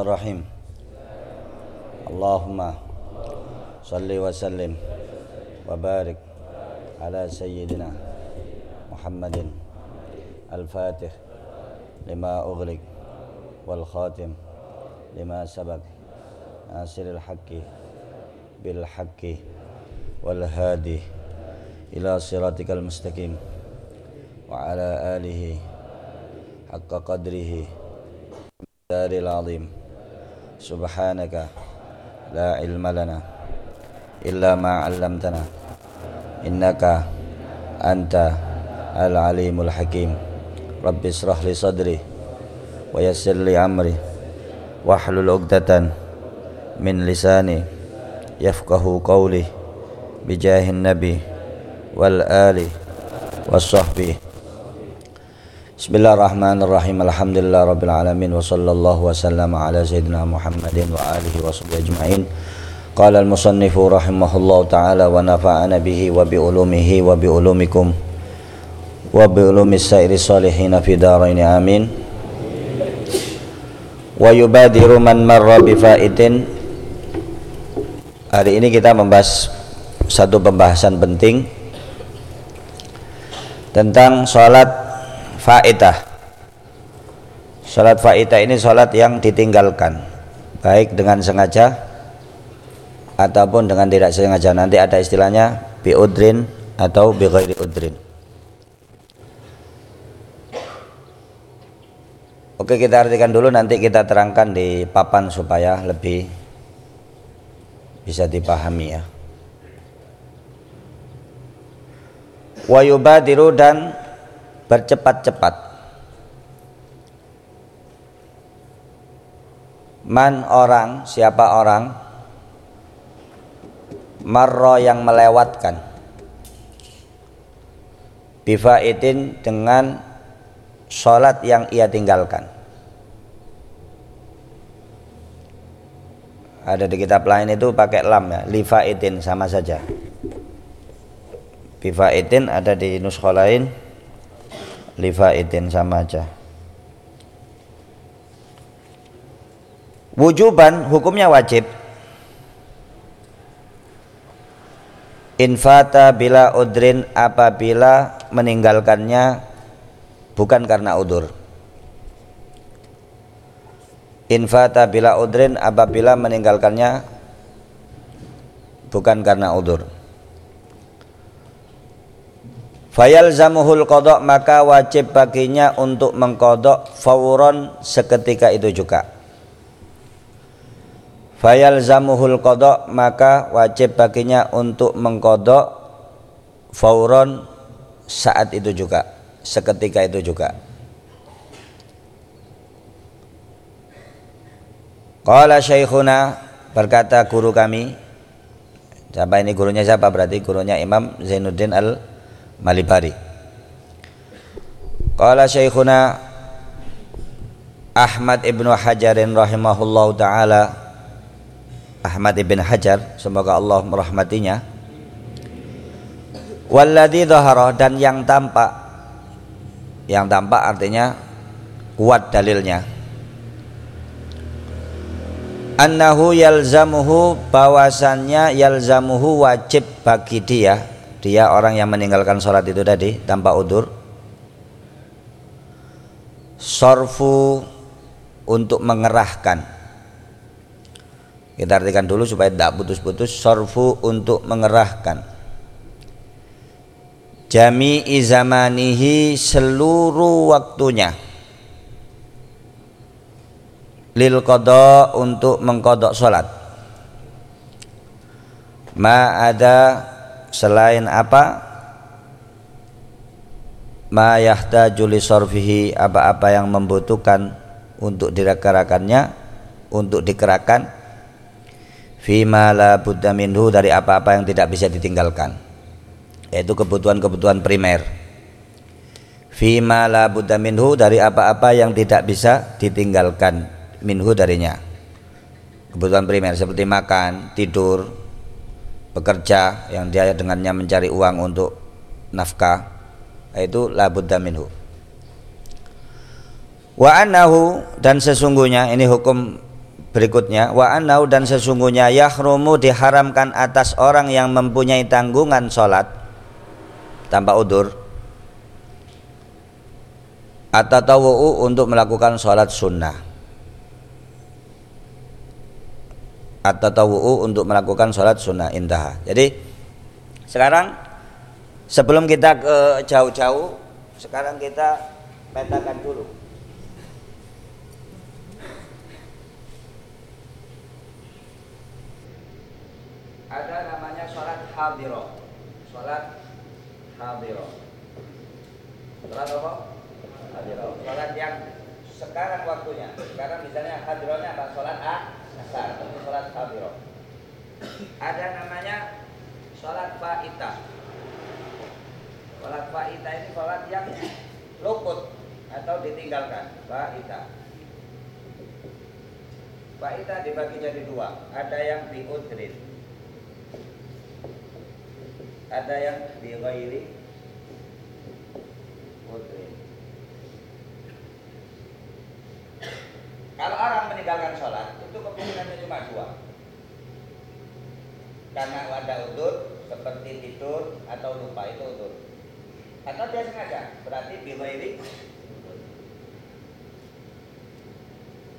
الرحيم. اللهم صل وسلم وبارك على سيدنا محمد الفاتح لما أغلق والخاتم لما سبق. ناصر الحق بالحق والهادي إلى صراطك المستقيم وعلى آله حق قدره دار العظيم. سبحانك لا علم لنا إلا ما علمتنا إنك أنت العليم الحكيم. رب اشرح لي صدري ويسر لي أمري واحلل عقدة من لساني يفقه قولي بجاه النبي والآل والصحبه. Bismillahirrahmanirrahim. Alhamdulillah rabbil alamin wa sallallahu wasallam ala sayyidina Muhammadin wa alihi wa sahbihi ajma'in. Qala al-musannifu rahimahullahu taala wa nafa'ana bihi wa bi ulumihi wa bi ulumikum wa bi ulumi sairi salihin fi darain amin. Wa yubadiru man marra bi. Hari ini kita membahas satu pembahasan penting tentang salat faedah Salat faedah ini salat yang ditinggalkan baik dengan sengaja ataupun dengan tidak sengaja. Nanti ada istilahnya biudrin atau bi ghairi udrin. Oke, kita artikan dulu nanti kita terangkan di papan supaya lebih bisa dipahami ya. Wa yubadiru dan bercepat-cepat. Man orang siapa orang? Marro yang melewatkan. Bifaitin dengan sholat yang ia tinggalkan. Ada di kitab lain itu pakai lam ya lifaitin sama saja. Bifaitin ada di nuskho lain lifaidin sama aja. Wujuban hukumnya wajib. Infata bila udrin apabila meninggalkannya bukan karena udur. Infata bila udrin apabila meninggalkannya bukan karena udur Fayal zamuhul kodok maka wajib baginya untuk mengkodok fauron seketika itu juga. Fayal zamuhul kodok maka wajib baginya untuk mengkodok fauron saat itu juga, seketika itu juga. Qala syekhuna berkata guru kami Siapa ini gurunya siapa? Berarti gurunya Imam Zainuddin Al Malibari. Qala Syekhuna Ahmad ibnu Hajarin rahimahullahu taala. Ahmad ibn Hajar semoga Allah merahmatinya. Walladhi dhahara dan yang tampak. Yang tampak artinya kuat dalilnya. Annahu yalzamuhu bawasannya yalzamuhu wajib bagi dia dia orang yang meninggalkan sholat itu tadi tanpa udur. Sorfu untuk mengerahkan. Kita artikan dulu supaya tidak putus-putus. Sorfu untuk mengerahkan. Jami izamanihi seluruh waktunya. Lil kodok untuk mengkodok sholat. Ma ada selain apa? Ma yahtaju li sarfihi apa-apa yang membutuhkan untuk dikerahkannya untuk dikerahkan fima la buddha minhu dari apa-apa yang tidak bisa ditinggalkan yaitu kebutuhan-kebutuhan primer. Fima la buddha minhu dari apa-apa yang tidak bisa ditinggalkan minhu darinya. Kebutuhan primer seperti makan, tidur, bekerja yang dia dengannya mencari uang untuk nafkah itu la budda minhu. Wa annahu dan sesungguhnya ini hukum berikutnya wa anau dan sesungguhnya yahrumu diharamkan atas orang yang mempunyai tanggungan sholat tanpa udur atau tawu untuk melakukan sholat sunnah atau tawu untuk melakukan sholat sunnah indah. Jadi sekarang sebelum kita ke jauh-jauh sekarang kita petakan dulu. Ada namanya sholat hadiro sholat hadiro sholat apa? hadiro sholat yang sekarang waktunya. Sekarang misalnya hadironya apa? sholat asar itu sholat hadiro ada namanya sholat fa'ita sholat fa'ita ini sholat yang luput atau ditinggalkan. Fa'ita fa'ita dibagi jadi dua. Ada yang diudrin ada yang di ghairi udrin. Kalau orang meninggalkan sholat itu kemungkinannya cuma dua. Karena ada udur seperti tidur atau lupa itu udur. Atau dia sengaja berarti di ghairi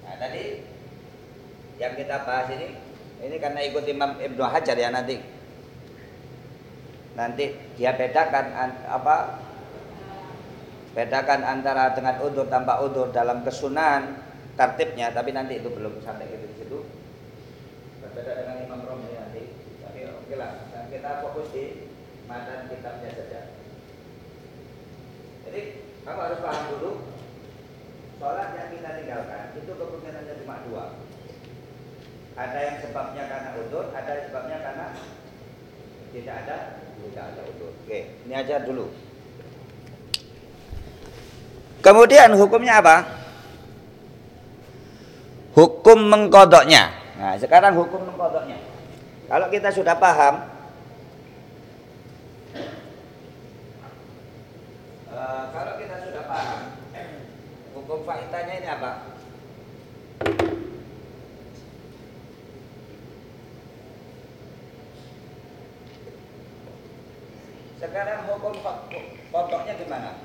Nah tadi yang kita bahas ini ini karena ikut Imam Ibnu Hajar ya nanti nanti dia bedakan apa bedakan antara dengan udur tanpa udur dalam kesunahan tertibnya tapi nanti itu belum sampai ke situ berbeda dengan Imam Romli nanti tapi oke lah dan kita fokus di matan kitabnya saja jadi kamu harus paham dulu sholat yang kita tinggalkan itu kemungkinannya cuma dua ada yang sebabnya karena udur ada yang sebabnya karena tidak ada tidak ada udur. Oke, ini aja dulu. Kemudian hukumnya apa? Hukum mengkodoknya. Nah, sekarang hukum mengkodoknya. Kalau kita sudah paham, uh, kalau kita sudah paham, hukum faitanya ini apa? Sekarang hukum pokoknya gimana?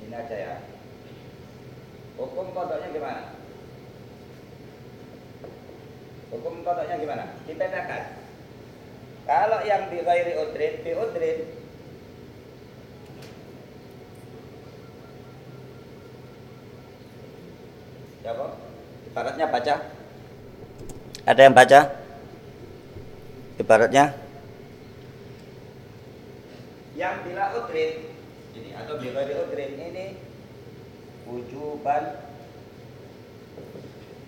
Sini aja ya. Hukum kodoknya gimana? Hukum kodoknya gimana? Dipetakan. Kalau yang di ghairi udrin, di udrin Siapa? Ibaratnya baca. Ada yang baca? Ibaratnya yang bila udrin ini atau bila di udrin ini wujuban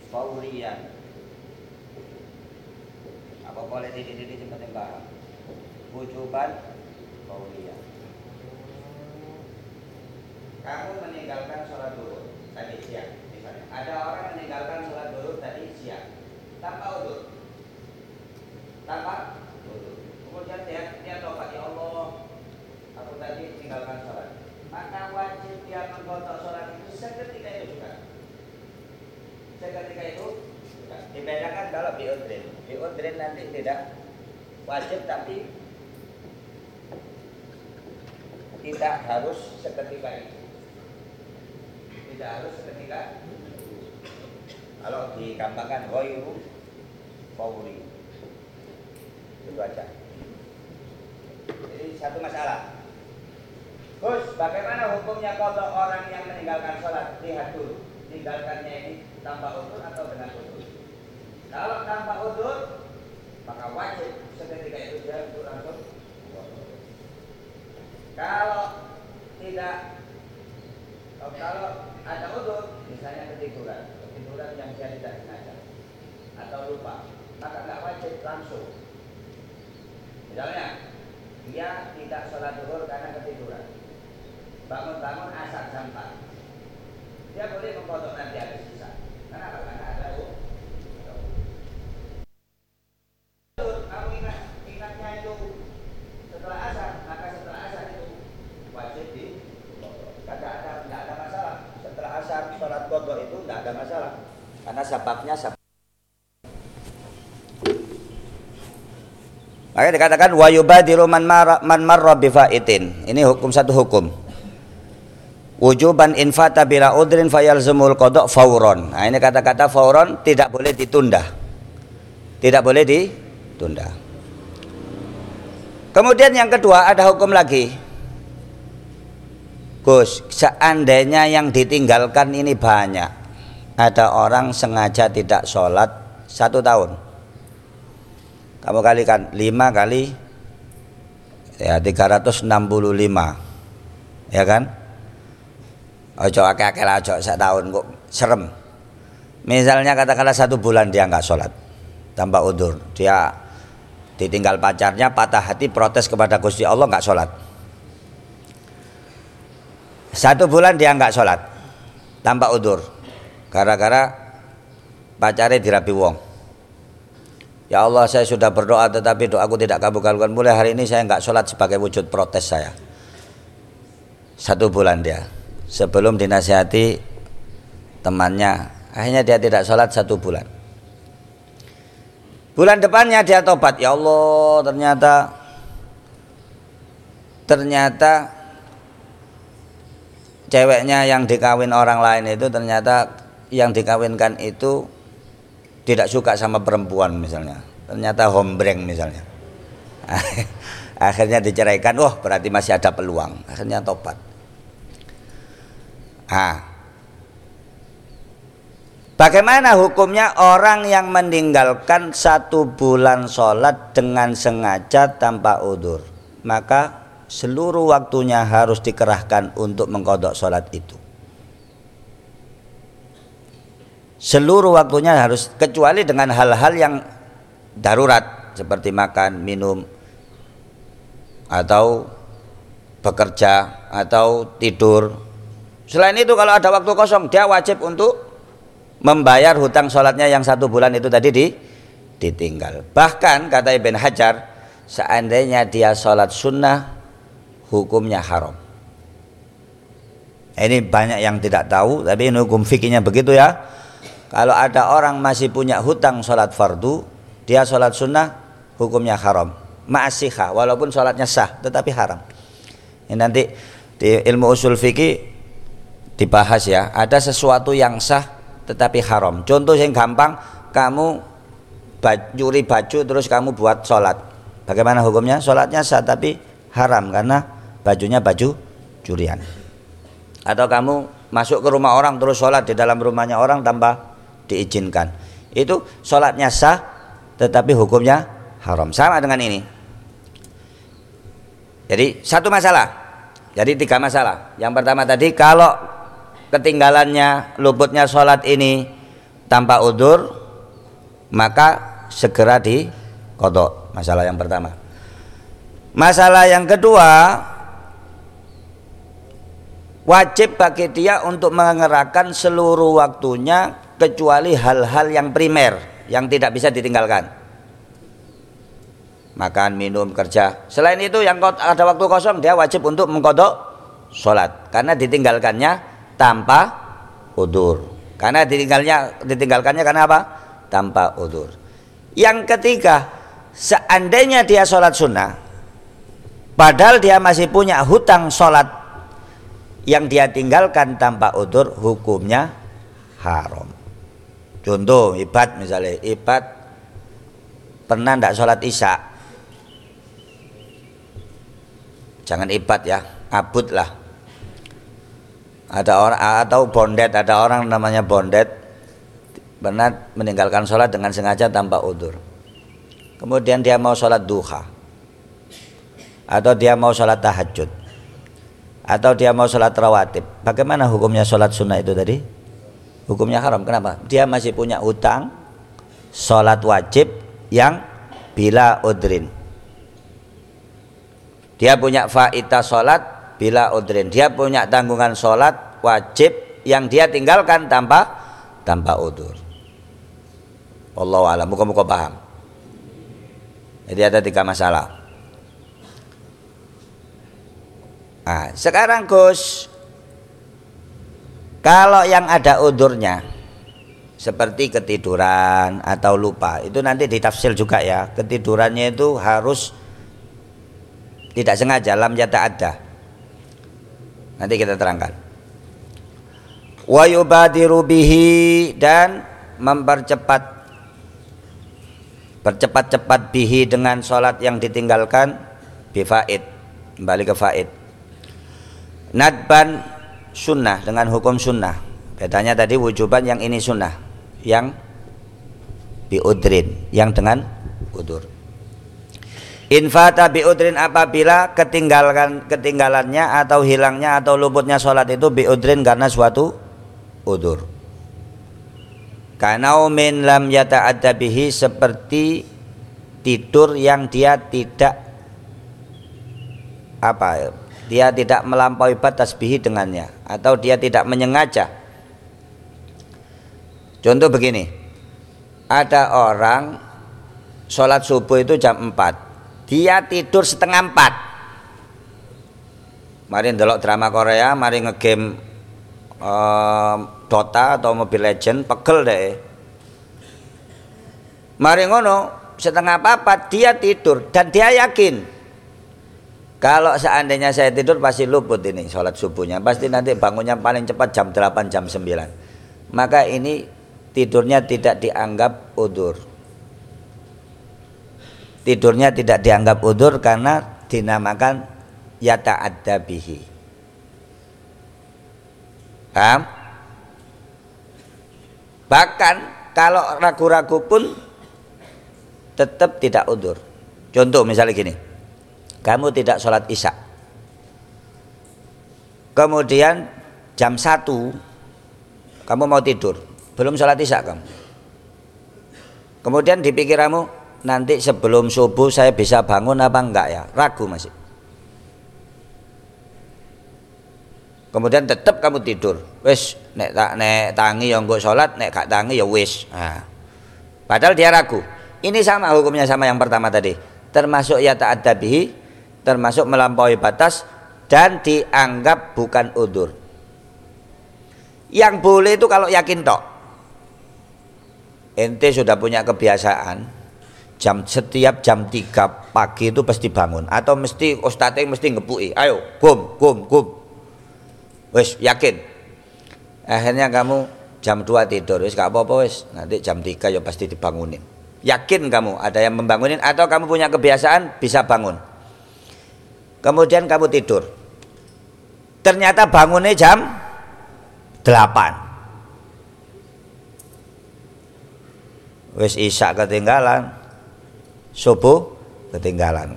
faurian apa boleh di di penting paham wujuban faurian kamu meninggalkan sholat dulu tadi siang misalnya. Ada orang meninggalkan sholat dulu tadi siang. Tanpa udur tanpa udur kemudian dia dia tobat ya Allah aku tadi tinggalkan sholat. Maka wajib dia mengkotok sholat itu seketika itu juga. Seketika itu juga. Dibedakan kalau biodrin biodrin nanti tidak wajib tapi tidak harus seketika itu. Tidak harus seketika. Kalau digampangkan ghairu fauri itu aja. Jadi satu masalah. Gus, bagaimana hukumnya kodok orang yang meninggalkan sholat? Lihat dulu, tinggalkannya ini tanpa udur atau dengan udur. Kalau tanpa udur, maka wajib seketika itu dia untuk langsung. Kalau tidak, kalau ada udur, misalnya ketiduran, ketiduran yang dia tidak sengaja atau lupa, maka nggak wajib langsung. Misalnya, dia tidak sholat duhur karena ketiduran. Bangun-bangun asar jam 4 dia boleh memotong nanti ada sisa. Karena ada u kamu ingat ingatnya itu setelah asar maka setelah asar itu wajib di tidak ada tidak ada masalah setelah asar sholat kodok itu tidak ada masalah Karena sebabnya sebab Maka dikatakan yubadiru man marra man marra bi faitin. Ini hukum satu hukum. Wujuban infata bila udrin fayalzumul qada fauron. Nah, ini kata-kata fauron tidak boleh ditunda. Tidak boleh ditunda. Kemudian yang kedua ada hukum lagi. Gus, seandainya yang ditinggalkan ini banyak. Ada orang sengaja tidak sholat satu tahun. Kamu kalikan 5 kali ya 365 ya kan? Ojo akeh-akeh ojo tahun kok serem. Misalnya katakanlah satu bulan dia nggak sholat tanpa udur. Dia ditinggal pacarnya patah hati protes kepada Gusti Allah nggak sholat. Satu bulan dia nggak sholat tanpa udur gara-gara pacarnya dirapi wong Ya Allah saya sudah berdoa tetapi doaku tidak kabulkan. Mulai hari ini saya nggak sholat sebagai wujud protes saya. Satu bulan dia. Sebelum dinasihati temannya. Akhirnya dia tidak sholat satu bulan. Bulan depannya dia tobat. Ya Allah ternyata ternyata ceweknya yang dikawin orang lain itu ternyata yang dikawinkan itu tidak suka sama perempuan misalnya. Ternyata hombreng misalnya. Akhirnya diceraikan wah berarti masih ada peluang. Akhirnya tobat. Ah Bagaimana hukumnya orang yang meninggalkan satu bulan sholat dengan sengaja tanpa udur? Maka seluruh waktunya harus dikerahkan untuk mengkodok sholat itu seluruh waktunya harus kecuali dengan hal-hal yang darurat seperti makan, minum atau bekerja atau tidur. Selain itu kalau ada waktu kosong dia wajib untuk membayar hutang sholatnya yang satu bulan itu tadi di, ditinggal. Bahkan kata Ibn Hajar seandainya dia sholat sunnah hukumnya haram. Ini banyak yang tidak tahu tapi ini hukum fikihnya begitu ya kalau ada orang masih punya hutang sholat fardu, dia sholat sunnah, hukumnya haram. Ma'asihah, walaupun sholatnya sah, tetapi haram. Ini nanti di ilmu usul fikih dibahas ya. Ada sesuatu yang sah, tetapi haram. Contoh yang gampang, kamu curi baju terus kamu buat sholat. Bagaimana hukumnya? Sholatnya sah, tapi haram karena bajunya baju curian. Atau kamu masuk ke rumah orang terus sholat di dalam rumahnya orang tanpa diizinkan. Itu sholatnya sah tetapi hukumnya haram. Sama dengan ini. Jadi satu masalah. Jadi tiga masalah. Yang pertama tadi kalau ketinggalannya luputnya sholat ini tanpa udur maka segera di kodok. Masalah yang pertama. Masalah yang kedua wajib bagi dia untuk mengerahkan seluruh waktunya kecuali hal-hal yang primer yang tidak bisa ditinggalkan. Makan minum kerja. Selain itu yang ada waktu kosong dia wajib untuk mengkodok sholat. Karena ditinggalkannya tanpa udur. Karena ditinggalnya ditinggalkannya karena apa? Tanpa udur. Yang ketiga seandainya dia sholat sunnah padahal dia masih punya hutang sholat yang dia tinggalkan tanpa udur hukumnya haram Contoh ibad misalnya, ibad pernah tidak sholat isya. Jangan ibad ya, abud lah. Ada orang atau bondet, ada orang namanya bondet pernah meninggalkan sholat dengan sengaja tanpa udur. Kemudian dia mau sholat duha, atau dia mau sholat tahajud, atau dia mau sholat rawatib. Bagaimana hukumnya sholat sunnah itu tadi? Hukumnya haram. Kenapa? Dia masih punya utang sholat wajib yang bila udrin. Dia punya faita sholat bila udrin. Dia punya tanggungan sholat wajib yang dia tinggalkan tanpa tanpa udur. Allah alam, muka-muka paham. Jadi ada tiga masalah. Nah, sekarang Gus, kalau yang ada udurnya seperti ketiduran atau lupa itu nanti ditafsir juga ya. Ketidurannya itu harus tidak sengaja lam yata ada. Nanti kita terangkan. Wa yubadiru bihi dan mempercepat bercepat-cepat bihi dengan sholat yang ditinggalkan bifaid kembali ke faid. Nadban sunnah dengan hukum sunnah. Bedanya tadi wujuban yang ini sunnah yang biudrin yang dengan udur. Infata biudrin apabila ketinggalan ketinggalannya atau hilangnya atau luputnya sholat itu biudrin karena suatu udur. Karena min lam yata bihi seperti tidur yang dia tidak apa dia tidak melampaui batas bihi dengannya. Atau dia tidak menyengaja. Contoh begini, ada orang sholat subuh itu jam 4, dia tidur setengah 4. Mari ndelok drama Korea, mari ngegame um, Dota atau Mobile Legend, pegel deh. Mari ngono, setengah apa dia tidur dan dia yakin kalau seandainya saya tidur pasti luput ini sholat subuhnya. Pasti nanti bangunnya paling cepat jam 8 jam 9 maka ini tidurnya tidak dianggap udur. Tidurnya tidak dianggap udur karena dinamakan yata bihi. Paham? bahkan kalau ragu-ragu pun tetap tidak udur. Contoh misalnya gini kamu tidak sholat isya. Kemudian jam 1 kamu mau tidur. Belum sholat isya kamu. Kemudian di pikiranmu nanti sebelum subuh saya bisa bangun apa enggak ya? Ragu masih kemudian tetap kamu tidur. Wis nek tak nek tangi yang gue sholat nek gak tangi ya wis. Nah. padahal dia ragu. Ini sama hukumnya sama yang pertama tadi. Termasuk ya tak ada bihi termasuk melampaui batas dan dianggap bukan udur. Yang boleh itu kalau yakin tok. Ente sudah punya kebiasaan jam setiap jam 3 pagi itu pasti bangun. Atau mesti ustadz mesti ngepui ayo gum gum gum. Wes yakin. Akhirnya kamu jam 2 tidur wes gak apa-apa wes. Nanti jam 3 ya pasti dibangunin. Yakin kamu ada yang membangunin atau kamu punya kebiasaan bisa bangun kemudian kamu tidur. Ternyata bangunnya jam 8 wis isak ketinggalan. Subuh ketinggalan.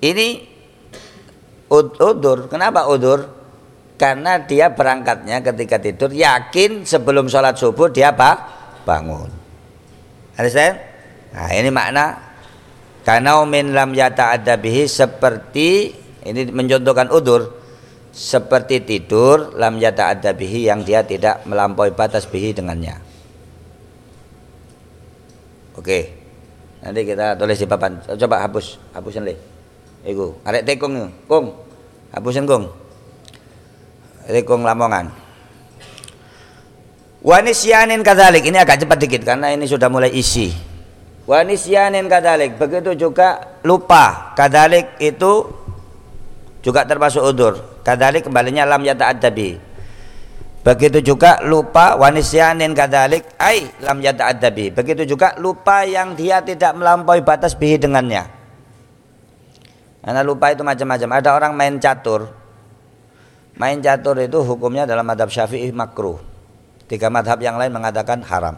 Ini udur. Kenapa udur? Karena dia berangkatnya ketika tidur yakin sebelum sholat subuh dia apa bangun. Understand? Nah ini makna karena min lam yata bihi seperti ini mencontohkan udur seperti tidur lam yata bihi yang dia tidak melampaui batas bihi dengannya Oke. Nanti kita tulis di papan. Coba hapus, hapusin le. Iku, arek tekong Kong. Hapusin kong. Tekong Lamongan. Wanisyanin kadalik ini agak cepat dikit karena ini sudah mulai isi. Wanisyanin kadalik begitu juga lupa kadalik itu juga termasuk udur. Kadalik kembalinya lam yata adabi. Begitu juga lupa wanisyanin kadalik ai lam yata'addabi. Begitu juga lupa yang dia tidak melampaui batas bihi dengannya. Karena lupa itu macam-macam. Ada orang main catur. Main catur itu hukumnya dalam madhab syafi'i makruh. Tiga madhab yang lain mengatakan haram.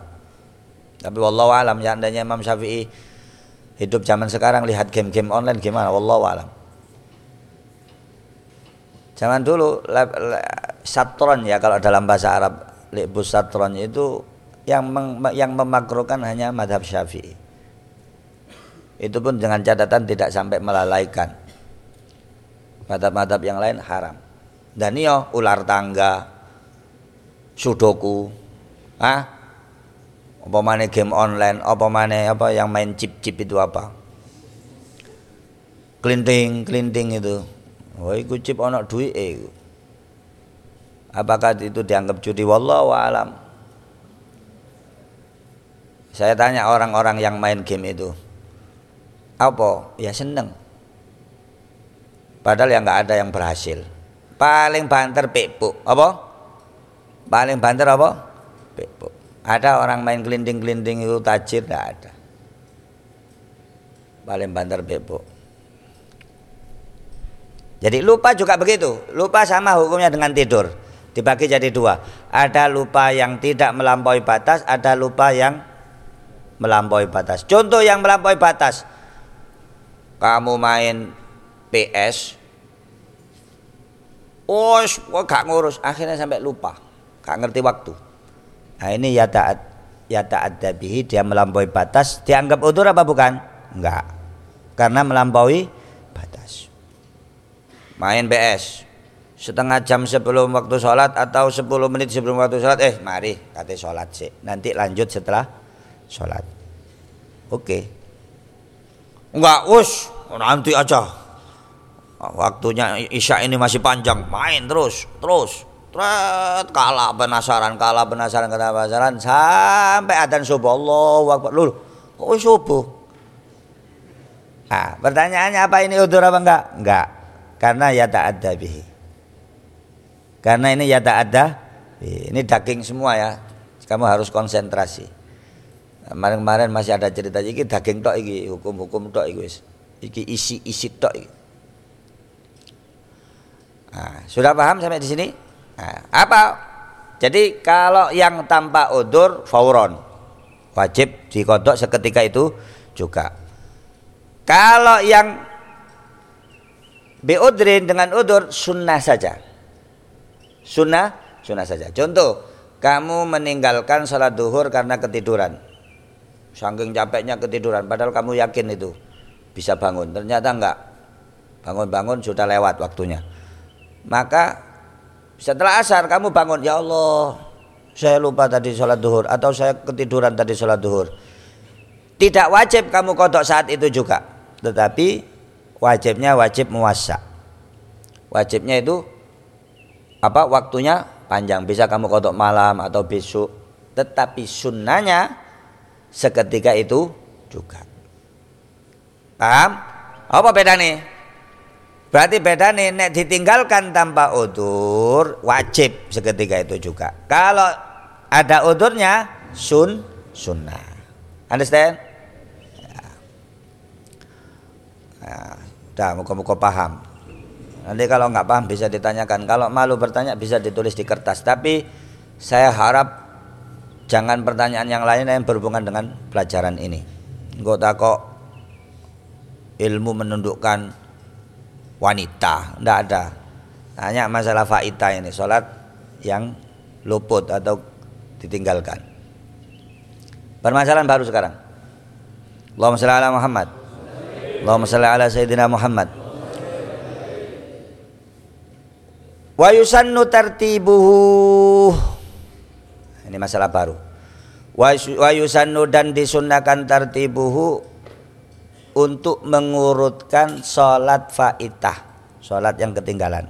Tapi wallahu alam ya andanya Imam Syafi'i hidup zaman sekarang lihat game-game online gimana? Wallahu alam. Zaman dulu satron ya kalau dalam bahasa Arab libus satron itu yang meng, yang memakruhkan hanya madhab syafi'i. Itu pun dengan catatan tidak sampai melalaikan. Madhab-madhab yang lain haram. Dan iyo ular tangga sudoku ah apa mana game online apa mana apa yang main chip-chip itu apa kelinting kelinting itu oh chip anak duit eh Apakah itu dianggap judi wallahu alam. Saya tanya orang-orang yang main game itu, apa? Ya seneng. Padahal yang nggak ada yang berhasil. Paling banter pekpuk, apa? Paling banter apa? Pekpuk. Ada orang main gelinding-gelinding itu tajir, nggak ada. Paling banter pekpuk. Jadi lupa juga begitu. Lupa sama hukumnya dengan tidur. Dibagi jadi dua. Ada lupa yang tidak melampaui batas, ada lupa yang melampaui batas. Contoh yang melampaui batas. Kamu main PS. Oh, gak ngurus, akhirnya sampai lupa. Gak ngerti waktu. Nah, ini ya taat ya taat dabihi dia melampaui batas, dianggap udur apa bukan? Enggak. Karena melampaui batas. Main BS setengah jam sebelum waktu sholat atau 10 menit sebelum waktu sholat eh mari kata sholat sih nanti lanjut setelah sholat. Oke. Enggak us. Nanti aja. Waktunya isya ini masih panjang. Main terus terus Tret, kalah penasaran kalah penasaran kalah penasaran sampai adzan subuh Allah waktu lul kok subuh nah pertanyaannya apa ini udur apa enggak enggak karena ya tak ada bihi. Karena ini ya tak ada, ini daging semua ya. Kamu harus konsentrasi. Kemarin-kemarin masih ada cerita iki daging tok iki, hukum-hukum tok iki wis. Iki isi-isi tok iki. Nah, sudah paham sampai di sini? Nah, apa? Jadi kalau yang tanpa udur fauron wajib dikodok seketika itu juga. Kalau yang Biudrin dengan udur sunnah saja. Sunnah, sunnah saja. Contoh, kamu meninggalkan sholat duhur karena ketiduran. Saking capeknya ketiduran, padahal kamu yakin itu bisa bangun. Ternyata enggak. Bangun-bangun sudah lewat waktunya. Maka setelah asar kamu bangun, ya Allah, saya lupa tadi sholat duhur atau saya ketiduran tadi sholat duhur. Tidak wajib kamu kodok saat itu juga, tetapi wajibnya wajib muasa. Wajibnya itu apa waktunya panjang. Bisa kamu kodok malam atau besok. Tetapi sunnahnya seketika itu juga. Paham? Apa beda nih berarti beda nih nek ditinggalkan tanpa udur wajib seketika itu juga kalau ada udurnya sun sunnah understand ya. Nah, Dah, muka-muka paham. Nanti kalau nggak paham bisa ditanyakan. Kalau malu bertanya bisa ditulis di kertas. Tapi saya harap jangan pertanyaan yang lain yang berhubungan dengan pelajaran ini. Enggak kok ilmu menundukkan wanita, enggak ada. Tanya masalah faita ini, sholat yang luput atau ditinggalkan. Permasalahan baru sekarang. Allahumma sholli ala Muhammad. Allahumma salli ala Sayyidina Muhammad wa yusannu tartibuhu ini masalah baru wa yusannu dan disunahkan tartibuhu untuk mengurutkan sholat faitah sholat yang ketinggalan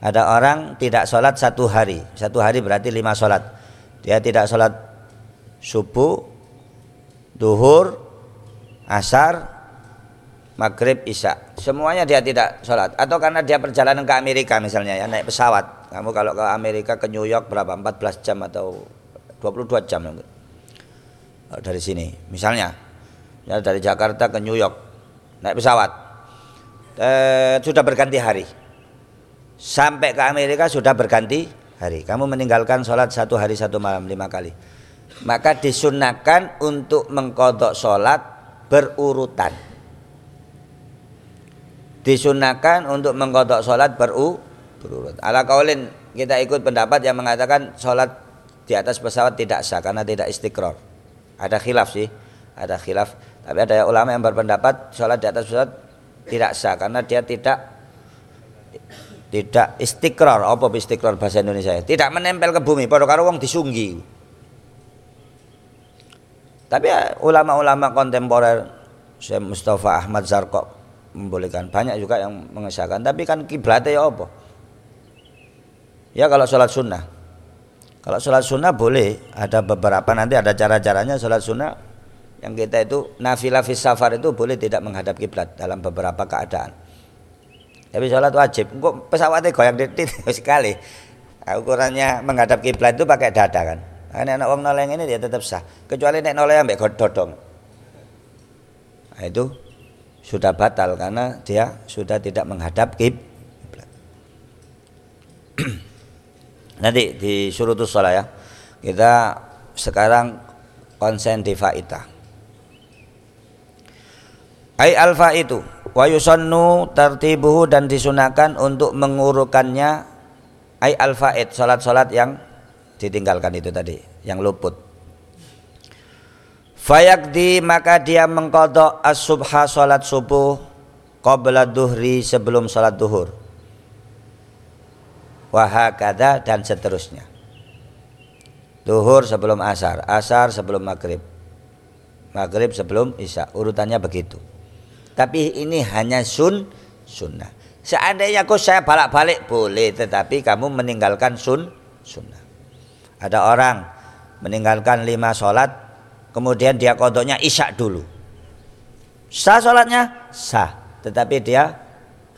ada orang tidak sholat satu hari satu hari berarti lima sholat dia tidak sholat subuh duhur asar, maghrib, isya. Semuanya dia tidak sholat. Atau karena dia perjalanan ke Amerika misalnya ya naik pesawat. Kamu kalau ke Amerika ke New York berapa? 14 jam atau 22 jam dari sini misalnya ya dari Jakarta ke New York naik pesawat eh, sudah berganti hari sampai ke Amerika sudah berganti hari kamu meninggalkan sholat satu hari satu malam lima kali maka disunahkan untuk mengkodok sholat berurutan. Disunahkan untuk mengkodok sholat beru, berurut. Ala kaulin kita ikut pendapat yang mengatakan sholat di atas pesawat tidak sah karena tidak istiqror. Ada khilaf sih, ada khilaf. Tapi ada ulama yang berpendapat sholat di atas pesawat tidak sah karena dia tidak tidak istiqror apa istiqror bahasa Indonesia? Tidak menempel ke bumi. Pada karo wong disunggi. Tapi ya, ulama-ulama kontemporer Syekh Mustafa Ahmad Zarko membolehkan. Banyak juga yang mengesahkan. Tapi kan kiblatnya ya apa? Ya kalau sholat sunnah. Kalau sholat sunnah boleh, ada beberapa nanti ada cara-caranya sholat sunnah yang kita itu nafilah fis safar itu boleh tidak menghadap kiblat dalam beberapa keadaan. Tapi sholat wajib, kok pesawatnya goyang titik sekali. Ukurannya menghadap kiblat itu pakai dada kan. Karena anak wong noleng ini dia tetap sah, kecuali nek noleng ambek dodong. Nah, itu sudah batal karena dia sudah tidak menghadap kiblat. Nanti di surutus sholat ya. Kita sekarang konsen di faidah. Ai alfa itu wa yusannu tartibuhu dan disunahkan untuk mengurukannya. Ai alfaid salat-salat yang ditinggalkan itu tadi yang luput. Fayakdi maka dia mengkodok as-subha salat subuh qabla duhri sebelum salat duhur. Wahakada dan seterusnya. Duhur sebelum asar asar sebelum maghrib. Maghrib sebelum isya urutannya begitu tapi ini hanya sun sunnah seandainya kok saya balik-balik boleh tetapi kamu meninggalkan sun sunnah ada orang meninggalkan lima sholat kemudian dia kodoknya isya dulu sah sholatnya sah tetapi dia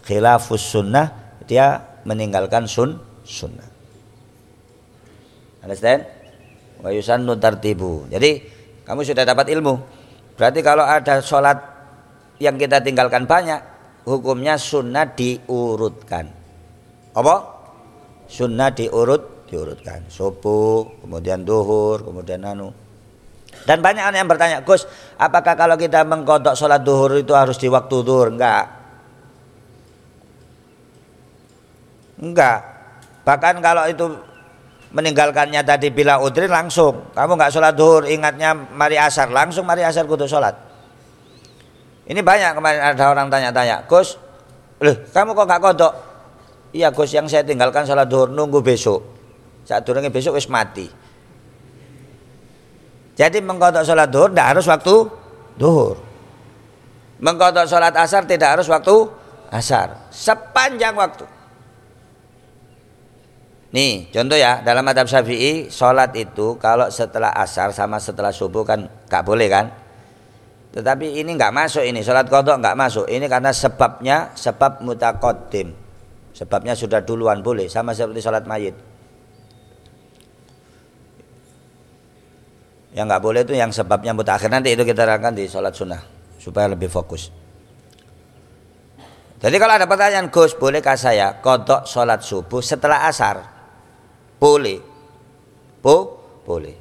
khilafus sunnah dia meninggalkan sun sunnah. Understand? Wa yusannu tartibu. Jadi kamu sudah dapat ilmu. Berarti kalau ada sholat yang kita tinggalkan banyak, hukumnya sunnah diurutkan. Apa? Sunnah diurut, diurutkan. Subuh, kemudian duhur, kemudian anu. Dan banyak orang yang bertanya, Gus, apakah kalau kita mengkodok sholat duhur itu harus di waktu duhur? Enggak. Enggak. Bahkan kalau itu meninggalkannya tadi bila udrin langsung. Kamu nggak sholat duhur, ingatnya mari asar, langsung mari asar kudu sholat. Ini banyak kemarin ada orang tanya-tanya, Gus, loh kamu kok nggak kodok? Iya Gus, yang saya tinggalkan sholat duhur nunggu besok. Saat turunnya besok wis mati. Jadi mengkodok sholat duhur tidak harus waktu duhur. Mengkodok sholat asar tidak harus waktu asar. Sepanjang waktu. Nih, contoh ya, dalam madhab syafi'i, sholat itu kalau setelah asar sama setelah subuh kan gak boleh kan? Tetapi ini nggak masuk ini, sholat kodok nggak masuk. Ini karena sebabnya, sebab mutakodim. Sebabnya sudah duluan boleh, sama seperti sholat mayit. Yang nggak boleh itu yang sebabnya mutakhir. Nanti itu kita terangkan di sholat sunnah, supaya lebih fokus. Jadi kalau ada pertanyaan Gus, bolehkah saya kodok sholat subuh setelah asar? Boleh. Bo, boleh.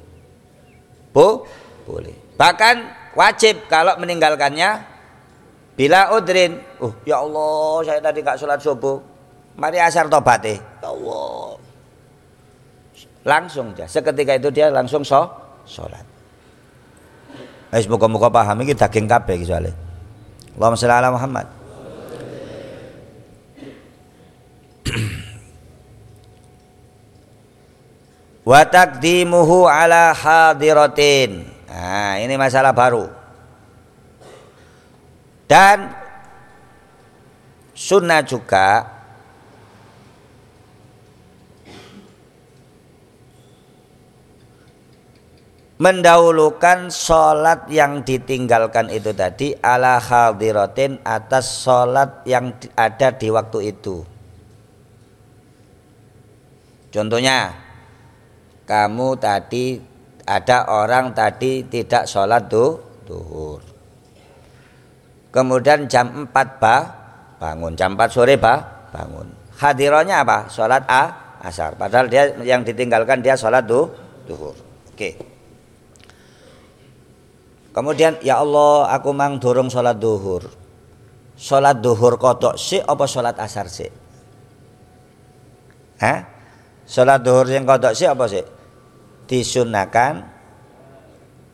Bo, boleh. Bahkan wajib kalau meninggalkannya bila udrin. Oh, ya Allah, saya tadi nggak sholat subuh. Mari asar tobat Ya Allah. Langsung dia. Seketika itu dia langsung so, sholat. Wis muka-muka paham iki daging kabeh iki soalé. Allahumma sholli ala Muhammad. wa taqdimuhu ala hadiratin. Nah, ini masalah baru. Dan sunnah juga mendahulukan sholat yang ditinggalkan itu tadi ala hadiratin atas sholat yang ada di waktu itu. Contohnya, kamu tadi ada orang tadi tidak sholat tuh duhur. Kemudian jam 4 bah bangun, jam 4 sore bah bangun. Hadironya apa? Sholat a asar. Padahal dia yang ditinggalkan dia sholat tuh duhur. Oke. Kemudian ya Allah aku mang dorong sholat duhur. Sholat duhur kodok si apa sholat asar si? Hah? Sholat duhur yang kodok si apa sih? Disunahkan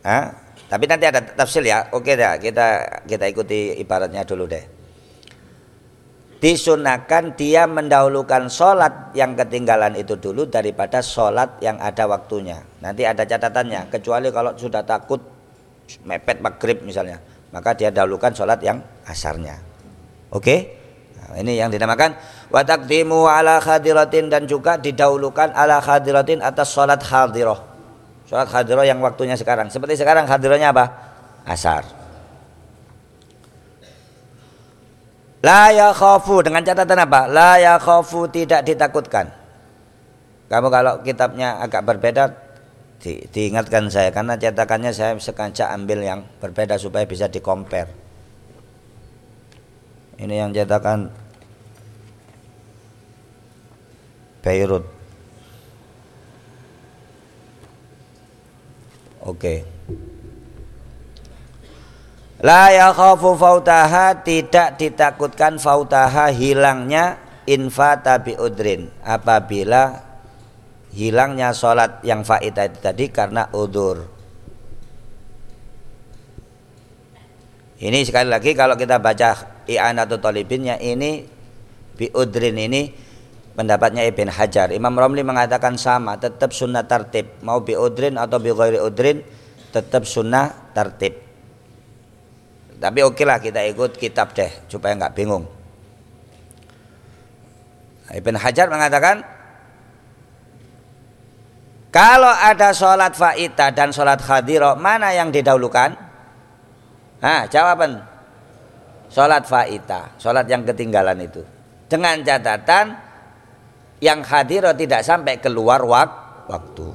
ah, tapi nanti ada tafsir ya. Oke dah kita kita ikuti ibaratnya dulu deh. Disunahkan dia mendahulukan sholat yang ketinggalan itu dulu daripada sholat yang ada waktunya. Nanti ada catatannya. Kecuali kalau sudah takut mepet maghrib misalnya. Maka dia dahulukan sholat yang asarnya. Oke? Nah, ini yang dinamakan wa taqdimu ala khadiratin dan juga didahulukan ala khadiratin atas salat hadirah. Salat hadirah yang waktunya sekarang. Seperti sekarang hadirahnya apa? Asar. La yakhafu dengan catatan apa? La yakhafu tidak ditakutkan. Kamu kalau kitabnya agak berbeda di, diingatkan saya karena cetakannya saya sengaja ambil yang berbeda supaya bisa dikompar. Ini yang cetakan Beirut. Oke. Okay. La yakhafu fautaha tidak ditakutkan fautaha hilangnya infa tabi udrin apabila hilangnya sholat yang faidah itu tadi karena udur. Ini sekali lagi kalau kita baca i'anatul talibinnya ini bi udrin ini pendapatnya Ibn Hajar. Imam Romli mengatakan sama, tetap sunnah tertib. Mau bi udrin atau bi ghairi udrin, tetap sunnah tertib. Tapi oke lah kita ikut kitab deh, supaya nggak bingung. Ibn Hajar mengatakan, kalau ada sholat faita dan sholat khadiro, mana yang didahulukan? Nah, jawaban. Sholat faita, sholat yang ketinggalan itu. Dengan catatan yang hadiro tidak sampai keluar wak waktu.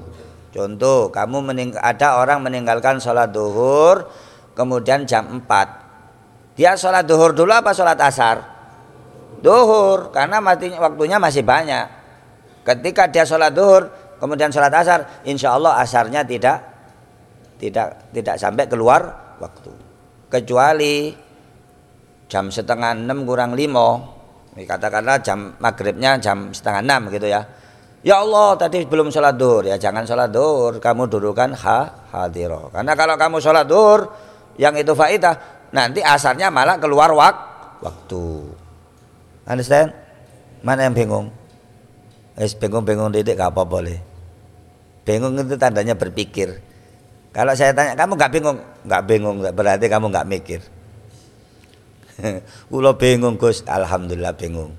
Contoh, kamu ada orang meninggalkan sholat duhur, kemudian jam 4. Dia sholat duhur dulu apa sholat asar? Duhur, karena waktunya masih banyak. Ketika dia sholat duhur, kemudian sholat asar, insya Allah asarnya tidak tidak tidak sampai keluar waktu. Kecuali jam setengah enam kurang lima katakanlah jam maghribnya jam setengah enam gitu ya. Ya Allah tadi belum sholat duhur. Ya jangan sholat duhur. Kamu dudukan ha hadiro. Karena kalau kamu sholat duhur yang itu faidah nanti asarnya malah keluar wak waktu. Understand? Mana yang bingung? Es bingung-bingung didik gak apa boleh. Bingung itu tandanya berpikir. Kalau saya tanya kamu nggak bingung? Nggak bingung berarti kamu nggak mikir Kulo bingung Gus, alhamdulillah bingung.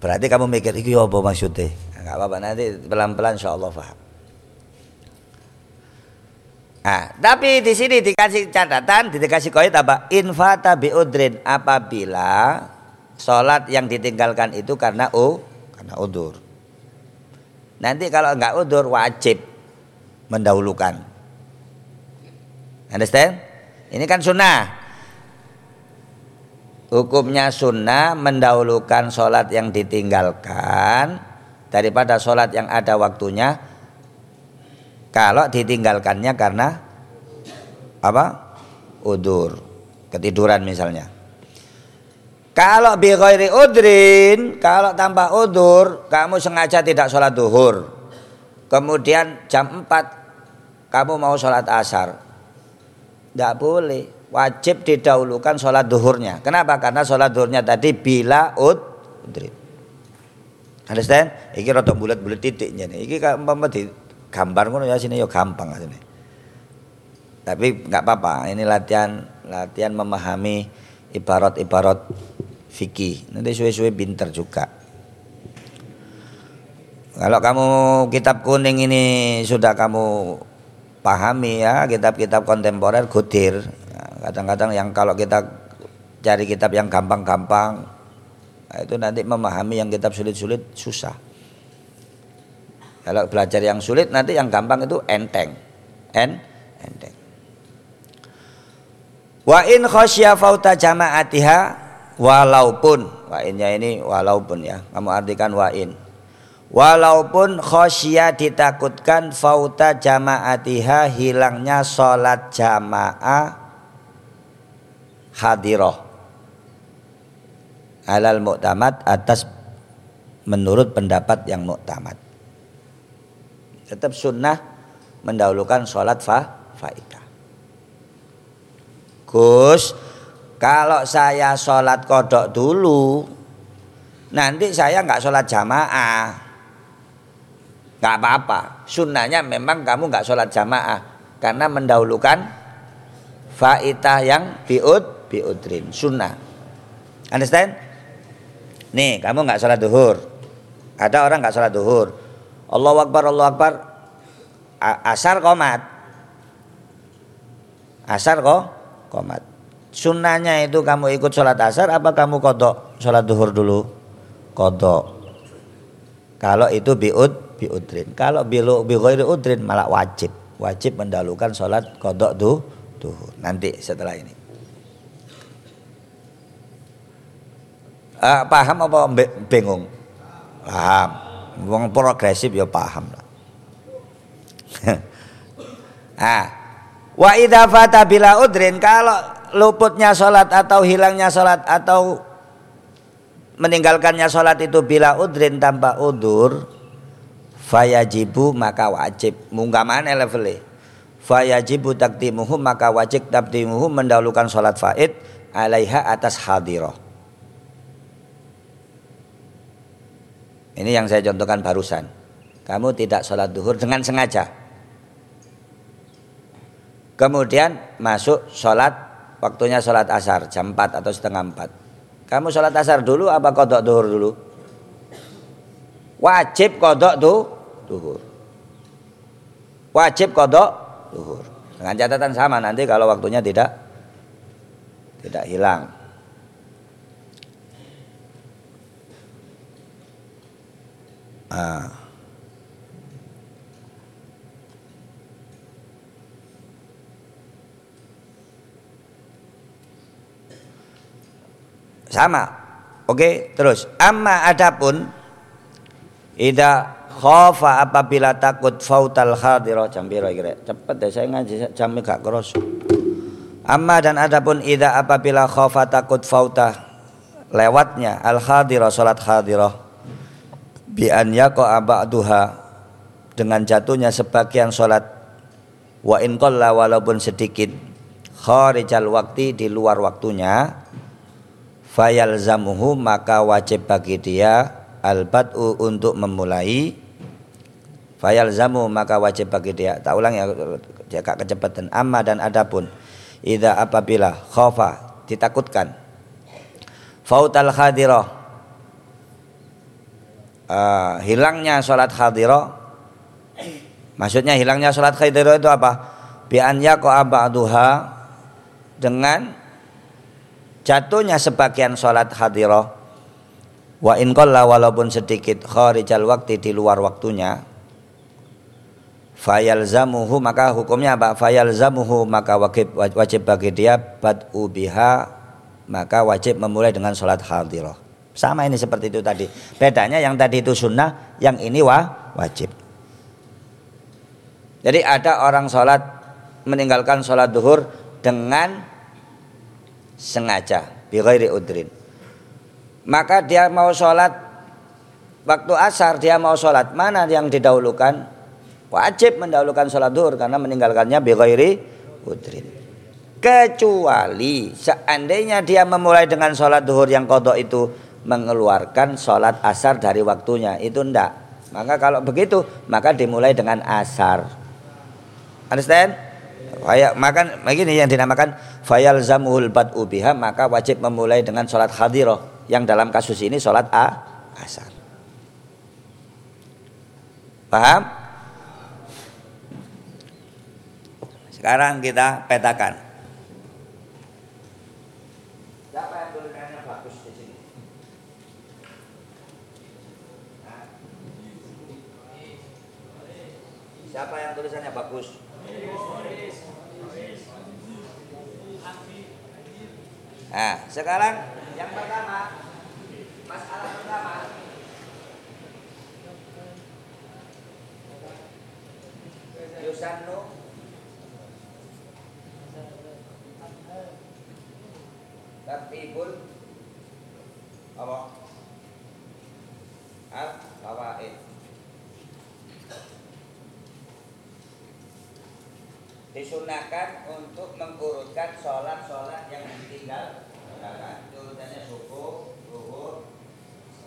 Berarti kamu mikir iki apa maksudnya? Enggak apa-apa nanti pelan-pelan insyaallah paham. Nah, tapi di sini dikasih catatan, dikasih koid apa? Infata biudrin apabila sholat yang ditinggalkan itu karena u karena udur. Nanti kalau enggak udur wajib mendahulukan. Understand? Ini kan sunnah hukumnya sunnah mendahulukan sholat yang ditinggalkan daripada sholat yang ada waktunya. Kalau ditinggalkannya karena apa? Udur ketiduran misalnya. Kalau bi udrin kalau tanpa udur kamu sengaja tidak sholat duhur. Kemudian jam 4 kamu mau sholat asar. Tidak boleh wajib didahulukan sholat duhurnya. Kenapa? Karena sholat duhurnya tadi bila udrit. Understand? Iki rada bulat-bulat titiknya nih. Iki umpama di gambar ngono ya sini yo gampang asine. Tapi nggak apa-apa. Ini latihan latihan memahami ibarat-ibarat fikih. Nanti suwe-suwe pinter juga. Kalau kamu kitab kuning ini sudah kamu pahami ya kitab-kitab kontemporer gudir kadang-kadang yang kalau kita cari kitab yang gampang-gampang nah itu nanti memahami yang kitab sulit-sulit susah. Kalau belajar yang sulit nanti yang gampang itu enteng. En enteng. Wa in khasya fauta jama'atiha walaupun wa innya ini walaupun ya kamu artikan wa in. Walaupun khasya ditakutkan fauta jama'atiha hilangnya sholat jamaah hadiroh alal muktamad atas menurut pendapat yang muktamad tetap sunnah mendahulukan sholat fa faidah. Gus kalau saya sholat kodok dulu nanti saya nggak sholat jamaah. Nggak apa-apa. Sunnahnya memang kamu nggak sholat jamaah. Karena mendahulukan faidah yang biud biudrin sunnah Understand? Nih, kamu nggak sholat duhur. Ada orang nggak sholat duhur. Allah Akbar, Allah Akbar. Asar komat. Asar kok komat. Sunnahnya itu kamu ikut sholat asar apa kamu kodok sholat duhur dulu? Kodok. Kalau itu biud biudrin. Kalau bilu bighairi udrin malah wajib. Wajib mendahulukan sholat kodok duhur. Nanti setelah ini. Uh, paham apa bingung? Paham. Wong progresif ya paham lah. ah, wa idza fata bila udrin kalau luputnya salat atau hilangnya salat atau meninggalkannya salat itu bila udrin tanpa udur fayajibu maka wajib munggah mana levelnya fayajibu takdimuhu maka wajib takdimuhu mendahulukan salat faid alaiha atas hadirah Ini yang saya contohkan barusan. Kamu tidak sholat duhur dengan sengaja. Kemudian masuk sholat, waktunya sholat asar jam 4 atau setengah 4. Kamu sholat asar dulu apa kodok duhur dulu? Wajib kodok tuh duhur. Wajib kodok duhur. Dengan catatan sama nanti kalau waktunya tidak tidak hilang. Ah. Sama. Oke, terus amma adapun ida khofa apabila takut fautal hadirah jam kira cepet deh saya ngaji jam gak keros amma dan adapun ida apabila khofa takut fauta lewatnya al hadirah salat hadirah bi an yaqa ba'duha. Dengan jatuhnya sebagian sholat. Wa in qalla walaupun sedikit. Kharijal waktu di luar waktunya. Fayal zamuhu maka wajib bagi dia al-bad'u untuk memulai. Fayal zamu maka wajib bagi dia. Tak ulang ya jaga kecepatan. Amma dan adapun. Idza apabila khafa ditakutkan. Fautal khadirah uh, hilangnya sholat hadirah maksudnya hilangnya sholat hadirah itu apa? Bi'an yaqa ba'duha dengan jatuhnya sebagian sholat hadirah wa in walaupun sedikit kharijal waktu di luar waktunya fayal zamuhu maka hukumnya apa? Fayal zamuhu maka wajib wajib bagi dia bad'u biha maka wajib memulai dengan sholat hadirah sama ini seperti itu tadi. Bedanya yang tadi itu sunnah, yang ini wah, wajib. Jadi ada orang sholat meninggalkan sholat duhur dengan sengaja, bighairi udrin. Maka dia mau sholat waktu asar dia mau sholat mana yang didahulukan? Wajib mendahulukan sholat duhur karena meninggalkannya bighairi udrin. Kecuali seandainya dia memulai dengan sholat duhur yang kodok itu mengeluarkan sholat asar dari waktunya. Itu ndak. Maka kalau begitu maka dimulai dengan asar. Understand? Faya, makan begini yang dinamakan fayal zamuhul bad ubiha maka wajib memulai dengan sholat hadiroh yang dalam kasus ini sholat a asar. Paham? Sekarang kita petakan Siapa yang tulisannya bagus? Nah, sekarang yang pertama, masalah pertama. Yusannu Tertibul apa? Al-Fawaid disunahkan untuk mengurutkan sholat-sholat yang ditinggal. Misalkan urutannya subuh, zuhur,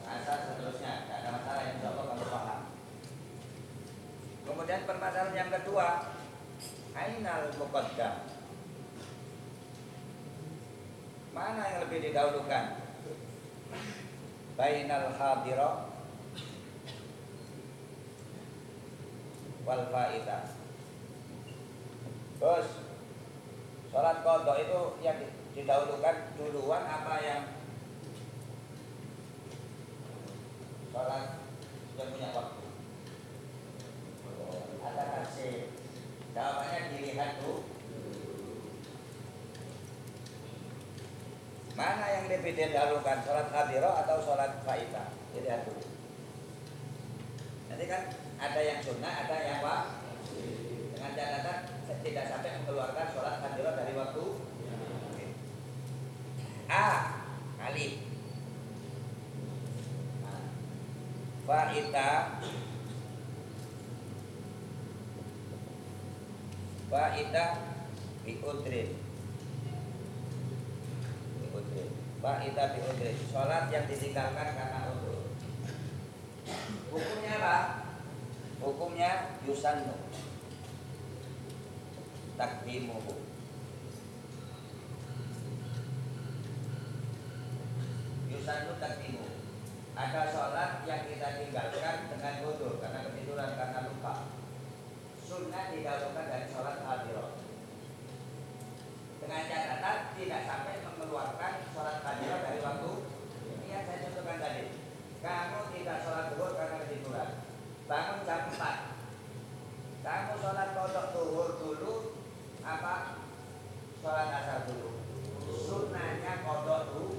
asar seterusnya. Tidak ada masalah insya Allah kamu paham. Kemudian permasalahan yang kedua ainal muqaddam. Mana yang lebih didahulukan? Bainal hadira wal faida. Terus sholat kodok itu yang didahulukan duluan apa yang sholat yang punya waktu? Ada kasih jawabannya dilihat tuh. Mana yang lebih didahulukan, sholat hadiro atau sholat faida? Dilihat dulu. Nanti kan ada yang sunnah, ada yang wajib. Dengan catatan tidak sampai mengeluarkan sholat hadiro dari waktu. A. Alif. Faida Faida biudrin Biudrin Faida biudrin Sholat yang ditinggalkan karena udur Hukumnya apa? Hukumnya yusannu Takdimuhu Yusannu takdimuhu ada sholat yang kita tinggalkan dengan bodoh karena ketiduran karena lupa. Sunnah didahulukan dari sholat hadiroh dengan catatan tidak sampai mengeluarkan sholat hadiroh dari waktu. Ini yang contohkan tadi kamu tidak sholat duhur karena ketiduran bangun jam 4 kamu sholat kodok duhur dulu apa sholat asar dulu sunnahnya kodok dulu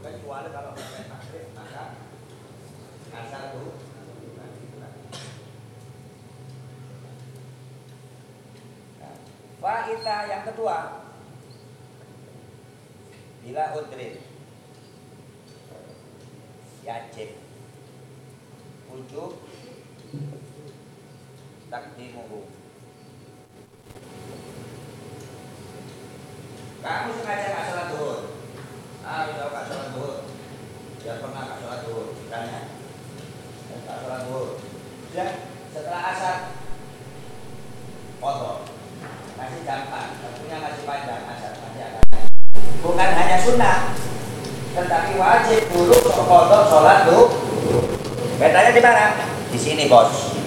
kecuali kalau sampai maghrib maka asar dulu Faita yang kedua. Bila udrin Yajib Ujub Takdimuhu Kamu sengaja gak sholat duhur Ah, udah gak sholat duhur Dia pernah gak sholat duhur Tanya Gak sholat duhur Ya, setelah asar Kotor masih gampang, waktunya masih panjang asal masih akan. Bukan hanya sunnah, tetapi wajib dulu kodok sholat tuh. Bedanya di mana? Di sini bos.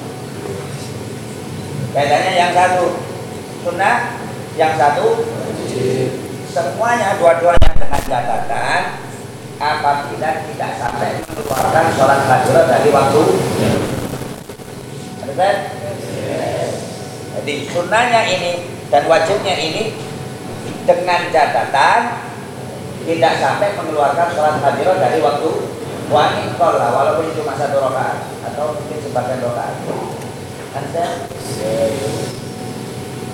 Bedanya yang satu sunnah, yang satu semuanya dua-duanya dengan catatan apabila tidak sampai mengeluarkan sholat hadirat dari waktu. Understand? Jadi sunnahnya ini dan wajibnya ini dengan catatan tidak sampai mengeluarkan sholat hadirat dari waktu wani kola walaupun masa satu rakaat atau mungkin sebagian rakaat. Anda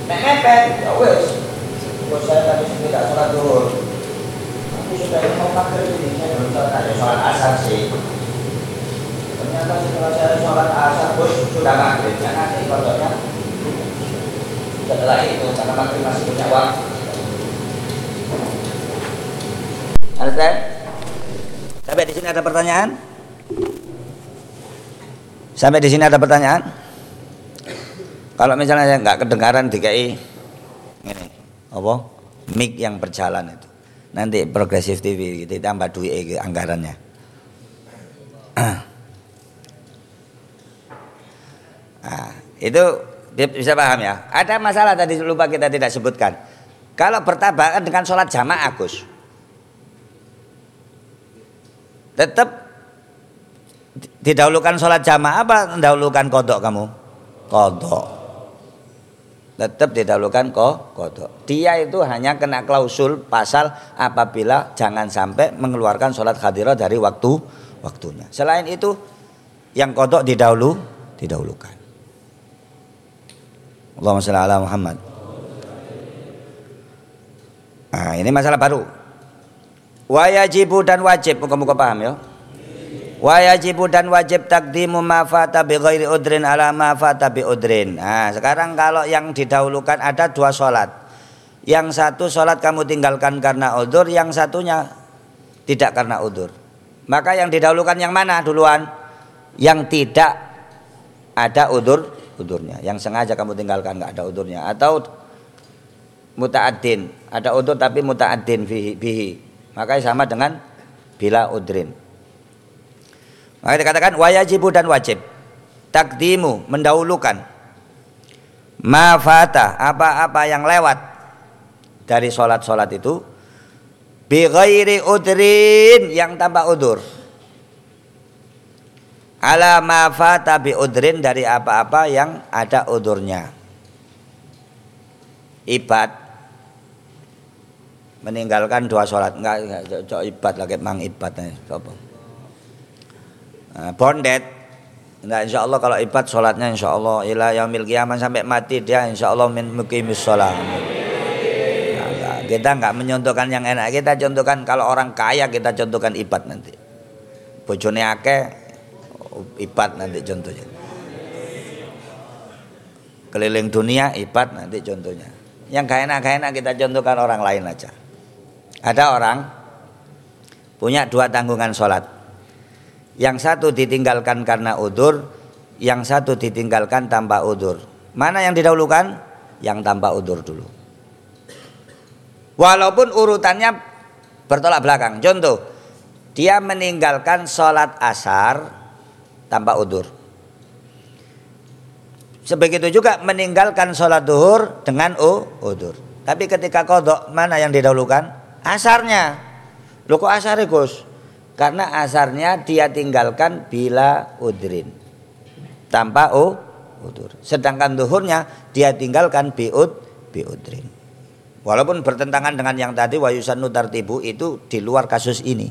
Nek mepet, ya wes. Bos saya tadi tidak sholat duhur. Aku sudah mau pakai ini, saya belum sholat sholat asar sih. Ternyata setelah saya sholat asar, bos sudah maghrib. Ya nanti kodoknya setelah itu karena maghrib masih punya waktu. Understand? Sampai di sini ada pertanyaan? Sampai di sini ada pertanyaan? Kalau misalnya nggak kedengaran DKI ini apa? Mic yang berjalan itu. Nanti progresif TV kita tambah duit anggarannya. Nah, itu bisa paham ya. Ada masalah tadi lupa kita tidak sebutkan. Kalau bertabakan dengan sholat jamaah Gus, tetap didahulukan sholat jamaah apa mendahulukan kodok kamu? Kodok. Tetap didahulukan kok kodok. Dia itu hanya kena klausul pasal apabila jangan sampai mengeluarkan sholat hadirah dari waktu waktunya. Selain itu yang kodok didahulu didahulukan. Allahumma sholli ala Muhammad. Nah, ini masalah baru. Wajibu dan wajib, muka-muka paham ya. Wajibu dan wajib takdimu ma fata bi ghairi udrin ala ma fata bi udrin. Nah, sekarang kalau yang didahulukan ada dua sholat. Yang satu sholat kamu tinggalkan karena udur, yang satunya tidak karena udur. Maka yang didahulukan yang mana duluan? Yang tidak ada udur udurnya. Yang sengaja kamu tinggalkan nggak ada udurnya atau muta'addin, ada udur tapi muta'addin bihi, bihi. Maka sama dengan bila udrin. Maka dikatakan wajibu dan wajib. Takdimu mendahulukan mafata apa-apa yang lewat dari sholat-sholat itu bi ghairi udrin yang tanpa udur ala mafata bi udrin dari apa-apa yang ada udurnya ibad meninggalkan dua sholat enggak, enggak cocok ibad lagi mang ibad coba nah, bondet Nah, insya Allah kalau ibad sholatnya insya Allah ila yaumil kiamat sampai mati dia insya Allah min mukimis sholat. Nah, kita nggak menyontohkan yang enak, kita contohkan kalau orang kaya kita contohkan ibad nanti. Bojone akeh ibad nanti contohnya. Keliling dunia ibad nanti contohnya. Yang gak enak gak enak kita contohkan orang lain aja. Ada orang punya dua tanggungan sholat yang satu ditinggalkan karena udur, yang satu ditinggalkan tanpa udur. Mana yang didahulukan? Yang tanpa udur dulu. Walaupun urutannya bertolak belakang. Contoh, dia meninggalkan sholat asar tanpa udur. Sebegitu juga meninggalkan sholat duhur dengan udur. Tapi ketika kodok mana yang didahulukan? Asarnya. Loh kok asar Gus? Karena asarnya dia tinggalkan bila udrin. Tanpa u, udur. Sedangkan duhurnya dia tinggalkan biud biudrin. Walaupun bertentangan dengan yang tadi wayusan tartibu itu di luar kasus ini.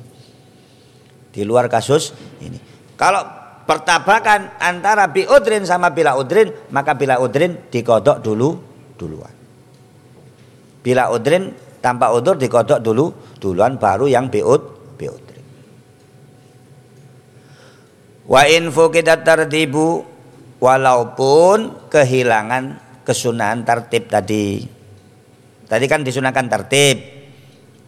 Di luar kasus ini. Kalau pertabakan antara biudrin sama bila udrin, maka bila udrin dikodok dulu duluan. Bila udrin tanpa udur dikodok dulu duluan baru yang biud biud. Wa info kita tertibu walaupun kehilangan kesunahan tertib tadi. Tadi kan disunahkan tertib.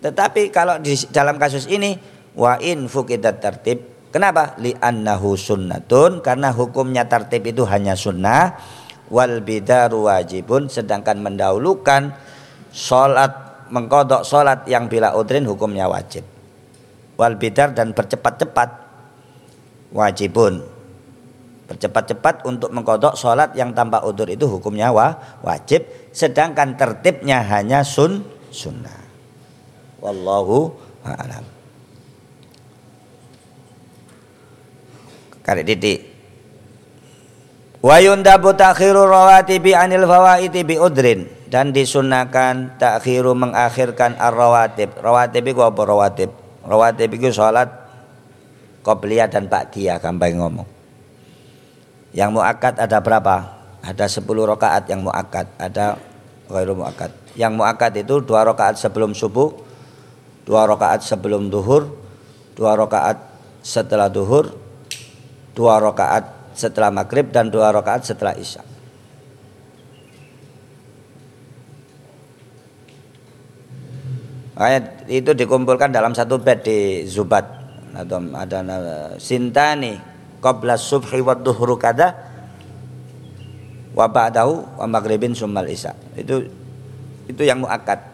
Tetapi kalau di dalam kasus ini wa info kita tertib Kenapa? Li annahu sunnatun karena hukumnya tertib itu hanya sunnah wal bidaru wajibun sedangkan mendahulukan sholat mengkodok sholat yang bila udrin hukumnya wajib. Wal bidar dan bercepat-cepat. Wajibun. Bercepat-cepat untuk mengkodok sholat yang tanpa udur itu hukumnya wa, wajib. Sedangkan tertibnya hanya sun sunnah. Wallahu a'lam. Kare titik wa yundabu takhiru rawatibi anil fawaiti bi udrin dan disunahkan takhiru mengakhirkan ar-rawatib rawatib itu apa rawatib rawatib itu sholat Qobliyah dan Ba'diyah gampang ngomong. Yang muakkad ada berapa? Ada 10 rakaat yang muakkad, ada ghairu muakkad. Yang muakkad itu dua rakaat sebelum subuh, dua rakaat sebelum duhur, dua rakaat setelah duhur, dua rakaat setelah maghrib dan dua rakaat setelah isya. Ayat itu dikumpulkan dalam satu bed di Zubat. Atau ada sintani qabla subhi wa dhuhru kada wa ba'dahu wa maghribin summal isya. Itu itu yang muakkad.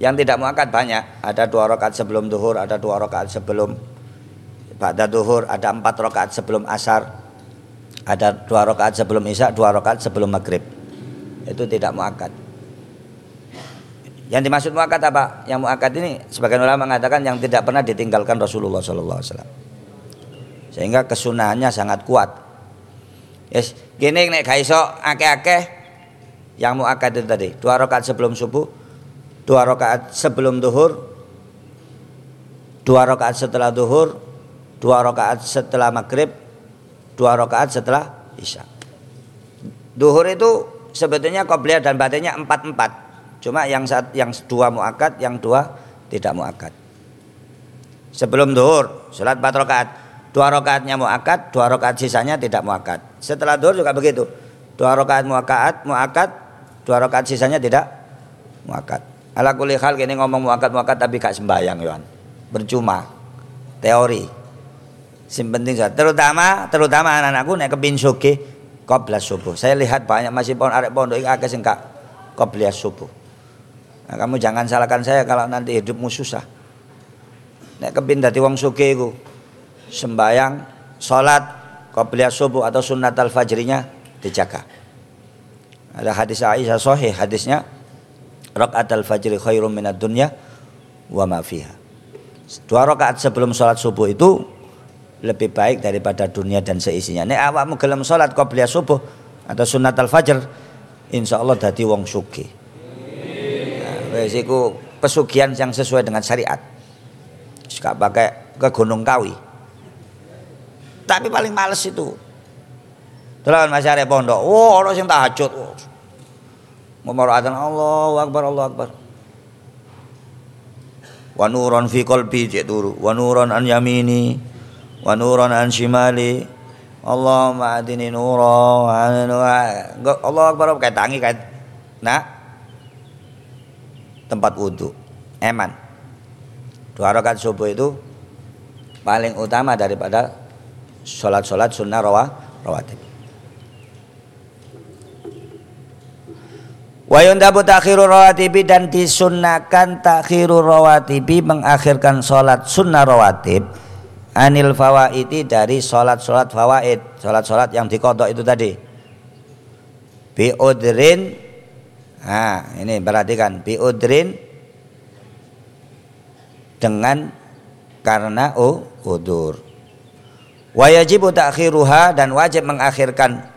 Yang tidak muakkad banyak. Ada dua rakaat sebelum duhur ada dua rakaat sebelum ba'da duhur ada empat rakaat sebelum asar ada dua rakaat sebelum isya dua rakaat sebelum maghrib. Itu tidak muakkad yang dimaksud muakat apa? Yang muakat ini sebagian ulama mengatakan yang tidak pernah ditinggalkan Rasulullah Sallallahu Alaihi Wasallam. Sehingga kesunahannya sangat kuat. Yes, gini nek kaiso akeh-akeh yang muakat itu tadi dua rakaat sebelum subuh, dua rakaat sebelum duhur, dua rakaat setelah duhur, dua rakaat setelah maghrib, dua rakaat setelah isya. Duhur itu sebetulnya qobliyah dan batinnya empat empat Cuma yang saat yang dua muakat, yang dua tidak muakat. Sebelum duhur, sholat empat rakaat. Dua rakaatnya muakat, dua rakaat sisanya tidak muakat. Setelah duhur juga begitu. Dua rakaat muakat, muakat, dua rakaat sisanya tidak muakat. Ala kuli hal gini ngomong muakat muakat tapi gak sembahyang Yohan. Bercuma. Teori. Sim penting terutama terutama anak-anakku naik kepin suki qabla subuh. Saya lihat banyak masih pohon arek pondok iki akeh sing gak subuh. Nah, kamu jangan salahkan saya kalau nanti hidupmu susah. Nek kepin dadi wong sugih iku. sembayang sholat qobliyah subuh atau sunat al fajrinya dijaga ada hadis Aisyah sahih hadisnya rakaat al fajri khairum minad dunya wa ma fiha dua rakaat sebelum sholat subuh itu lebih baik daripada dunia dan seisinya. Nek awakmu gelem sholat qobliyah subuh atau sunat al fajr, insya Allah dadi wong suki. Wes pesugihan yang sesuai dengan syariat. Gak pakai ke Gunung Kawi. Tapi paling males itu. Terus masih ada pondok. Oh, orang yang tahajud. Ngomong adzan Allah Akbar Allah Akbar. Wa nuron fi qalbi cek turu. Wa nuron an yamini. Wa nuron an shimali. Allahumma adini nura Allah Akbar kayak tangi kayak nah tempat wudhu. Eman. Dua rakaat subuh itu paling utama daripada sholat-sholat sunnah rawah rawatib. Wa yundabu takhiru rawatibi dan disunnakan takhiru rawatibi mengakhirkan sholat sunnah rawatib anil fawaiti dari sholat-sholat fawaid sholat-sholat yang dikodok itu tadi. Bi udrin nah ini perhatikan bi udrin dengan karena oh, udur wajibu takhiruha dan wajib mengakhirkan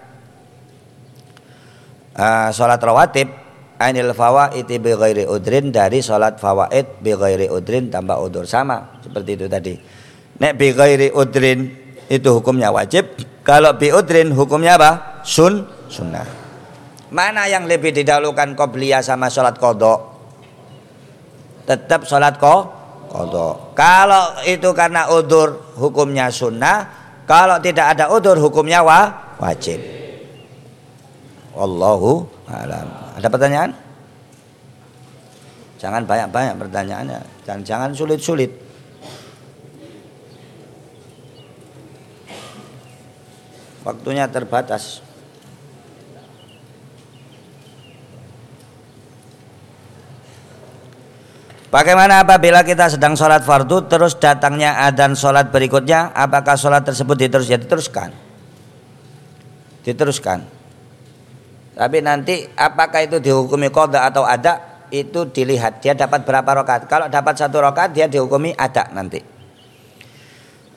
uh, sholat rawatib anil fawaiti bi ghairi udrin dari salat fawaid bi udrin tanpa udur sama seperti itu tadi. Nek bi udrin itu hukumnya wajib, kalau bi udrin hukumnya apa? Sun sunnah. Mana yang lebih didahulukan qobliyah sama salat kodok? Tetap salat ko kodok. Kalau itu karena udur hukumnya sunnah, kalau tidak ada udur hukumnya wa wajib. Wallahu alam. Ada pertanyaan? Jangan banyak-banyak pertanyaannya. Dan jangan sulit-sulit. Waktunya terbatas. Bagaimana apabila kita sedang sholat fardu terus datangnya adan sholat berikutnya apakah sholat tersebut diterus ya diteruskan diteruskan tapi nanti apakah itu dihukumi koda atau ada itu dilihat dia dapat berapa rokat. Kalau dapat satu rokat dia dihukumi ada nanti.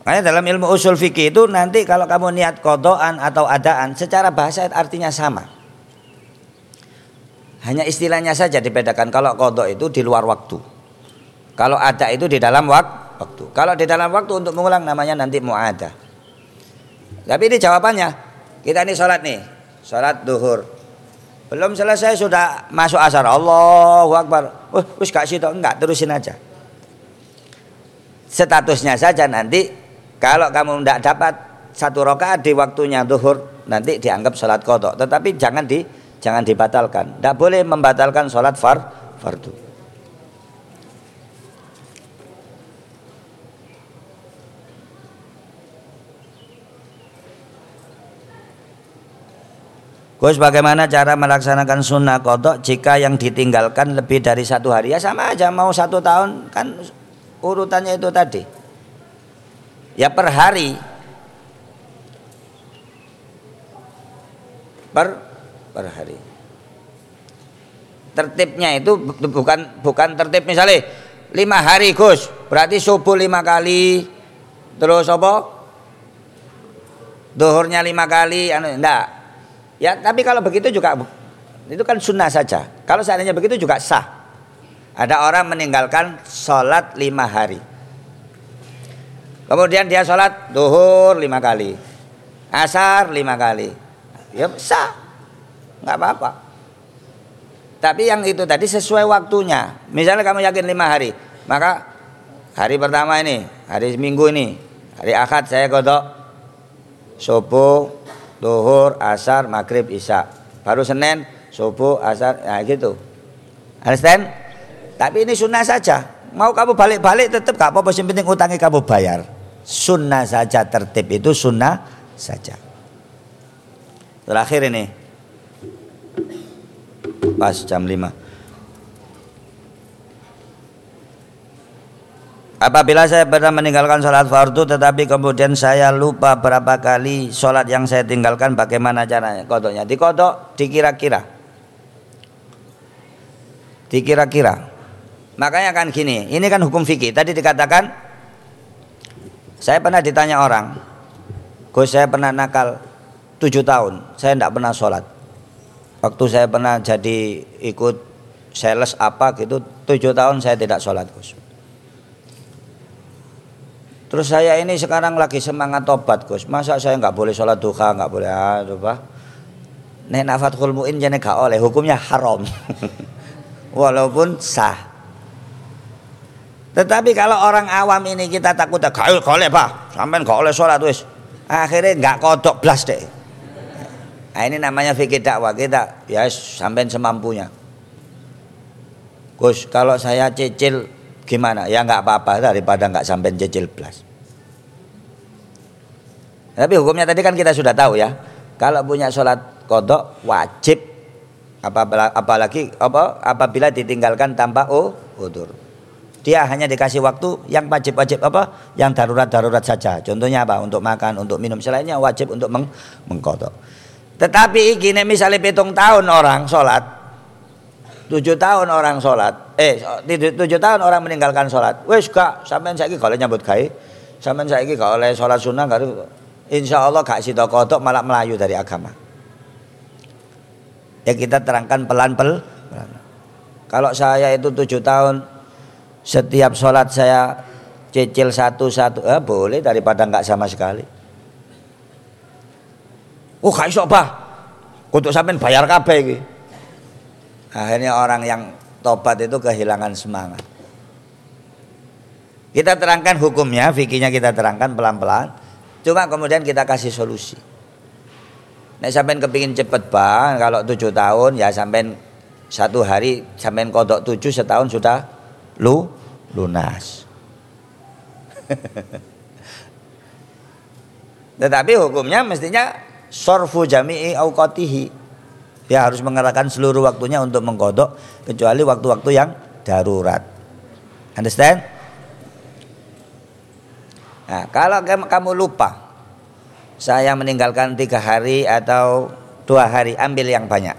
Makanya dalam ilmu usul fikih itu nanti kalau kamu niat kodoan atau adaan secara bahasa artinya sama. Hanya istilahnya saja dibedakan. Kalau kodok itu di luar waktu. Kalau ada itu di dalam wak waktu. Kalau di dalam waktu untuk mengulang namanya nanti muada. Tapi ini jawabannya. Kita ini sholat nih. Sholat duhur. Belum selesai sudah masuk asar. Allahu Akbar. Uh, wis gak situ enggak, terusin aja. Statusnya saja nanti kalau kamu tidak dapat satu rakaat di waktunya duhur nanti dianggap sholat kodok. Tetapi jangan di jangan dibatalkan. Tidak boleh membatalkan sholat far fardu. Gus bagaimana cara melaksanakan sunnah kodok jika yang ditinggalkan lebih dari satu hari? Ya sama aja mau satu tahun kan urutannya itu tadi. Ya per hari. Per per hari. Tertibnya itu bukan bukan tertib misalnya lima hari Gus. Berarti subuh lima kali terus apa? Duhurnya lima kali anu enggak Ya, tapi kalau begitu juga itu kan sunnah saja. Kalau seandainya begitu juga sah. Ada orang meninggalkan sholat lima hari. Kemudian dia sholat duhur lima kali, asar lima kali. Ya sah, nggak apa-apa. Tapi yang itu tadi sesuai waktunya. Misalnya kamu yakin lima hari, maka hari pertama ini, hari minggu ini, hari akad saya kodok subuh duhur, asar, maghrib, isya. Baru Senin, subuh, asar, nah gitu. Understand? Tapi ini sunnah saja. Mau kamu balik-balik tetap gak apa-apa. Yang penting utangnya kamu bayar. Sunnah saja tertib itu sunnah saja. Terakhir ini. Pas jam 5. Apabila saya pernah meninggalkan sholat fardu tetapi kemudian saya lupa berapa kali sholat yang saya tinggalkan bagaimana caranya? Kodoknya dikodok dikira-kira. Dikira-kira. Makanya kan gini ini kan hukum fikih. Tadi dikatakan saya pernah ditanya orang Gus saya pernah nakal tujuh tahun saya tidak pernah sholat waktu saya pernah jadi ikut sales apa gitu tujuh tahun saya tidak sholat Gus Terus saya ini sekarang lagi semangat tobat Gus. Masa saya nggak boleh sholat duha, nggak boleh aduh pak. Nek nafatul mu'in jadi gak oleh, hukumnya haram. Walaupun sah. Tetapi kalau orang awam ini kita takut gak oleh pak, sampai gak oleh sholat wis. Akhirnya nggak kodok blas deh. Nah, ini namanya fikih dakwah kita ya sampai semampunya. Gus, kalau saya cicil gimana? Ya nggak apa-apa daripada nggak sampai cicil plus. Tapi hukumnya tadi kan kita sudah tahu ya. Kalau punya sholat kodok wajib apalagi apa apabila ditinggalkan tanpa udur. Dia hanya dikasih waktu yang wajib-wajib apa? Yang darurat-darurat saja. Contohnya apa? Untuk makan, untuk minum. Selainnya wajib untuk meng mengkodok. Tetapi gini misalnya hitung tahun orang sholat, tujuh tahun orang sholat, eh tujuh tahun orang meninggalkan sholat. Wes gak, sampai saya kalau nyambut kai, sampai saya kalau oleh sholat sunnah kalau insya Allah gak sida kodok malah melayu dari agama. Ya kita terangkan pelan-pelan. Kalau saya itu tujuh tahun setiap sholat saya cicil satu-satu, eh, boleh daripada nggak sama sekali. Oh gak iso bah, untuk sampai bayar kabeh Akhirnya orang yang tobat itu kehilangan semangat. Kita terangkan hukumnya, fikihnya kita terangkan pelan-pelan. Cuma kemudian kita kasih solusi. Nek sampean kepingin cepet bang, kalau tujuh tahun ya sampean satu hari sampean kodok tujuh setahun sudah lu lunas. Tetapi hukumnya mestinya sorfu jami'i auqatihi. Dia harus mengerahkan seluruh waktunya untuk mengkodok kecuali waktu-waktu yang darurat. Understand? Nah, kalau kamu lupa saya meninggalkan tiga hari atau dua hari, ambil yang banyak.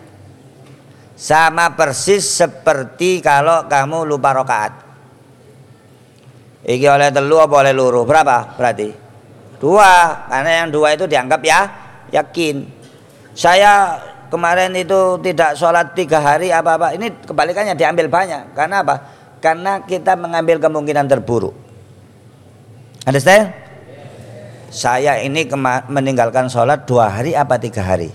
Sama persis seperti kalau kamu lupa rokaat. Iki oleh telu apa oleh luruh? Berapa berarti? Dua, karena yang dua itu dianggap ya yakin. Saya kemarin itu tidak sholat tiga hari apa-apa. Ini kebalikannya diambil banyak. Karena apa? Karena kita mengambil kemungkinan terburuk. Understand? Saya ini meninggalkan sholat dua hari apa tiga hari?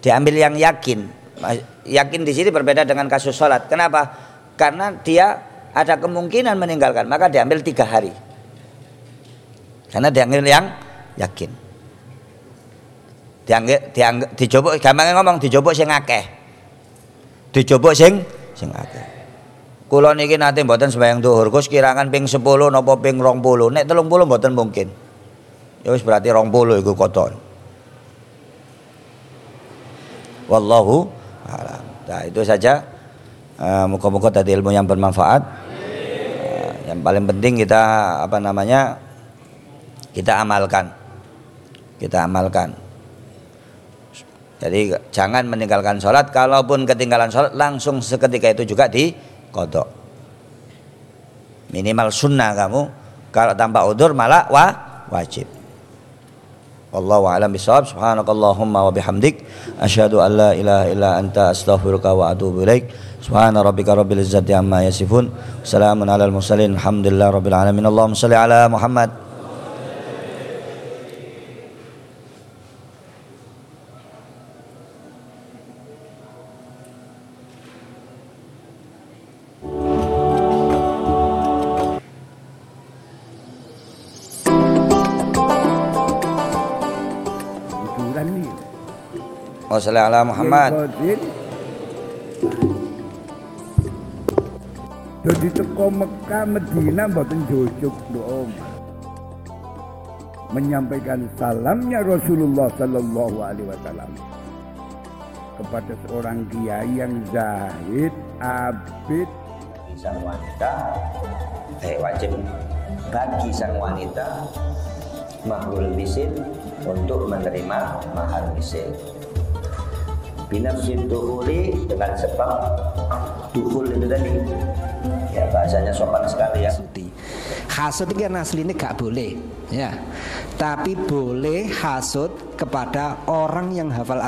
Diambil yang yakin. Yakin di sini berbeda dengan kasus sholat. Kenapa? Karena dia ada kemungkinan meninggalkan, maka diambil tiga hari. Karena diambil yang yakin. Dianggap, dianggap, dijobok, gampangnya ngomong dijobok sing akeh. Dijobok sing sing akeh. Kula niki nate mboten sembahyang zuhur, Gus kirangan ping 10 napa ping 20. Nek 30 mboten mungkin. Ya wis berarti 20 iku kotor. Wallahu a'lam. Nah, itu saja. Uh, Muka-muka tadi ilmu yang bermanfaat. Uh, yang paling penting kita apa namanya? Kita amalkan. Kita amalkan. Jadi jangan meninggalkan sholat. Kalaupun ketinggalan sholat langsung seketika itu juga di kodok minimal sunnah kamu. Kalau tanpa udur malah wa wajib. Wallahu a'lam bishawab. Subhanakallahumma wa bihamdik. Asyhadu an la ilaha illa anta astaghfiruka wa atubu ilaik. Subhana rabbika rabbil izzati amma yasifun. Salamun alal mursalin. Alhamdulillah rabbil alamin. Allahumma salli ala muhammad Wassalamualaikum ala Muhammad. Jadi teko Mekah Medina mboten jujuk doa. Menyampaikan salamnya Rasulullah sallallahu alaihi wasallam kepada seorang kiai yang zahid, abid, sang wanita eh wajib bagi sang wanita mahrul bisin untuk menerima mahar bisin binafsin duhuli dengan sebab duhul itu tadi ya bahasanya sopan sekali ya. Hasud itu kan aslinya gak boleh, ya. Tapi boleh hasud kepada orang yang hafal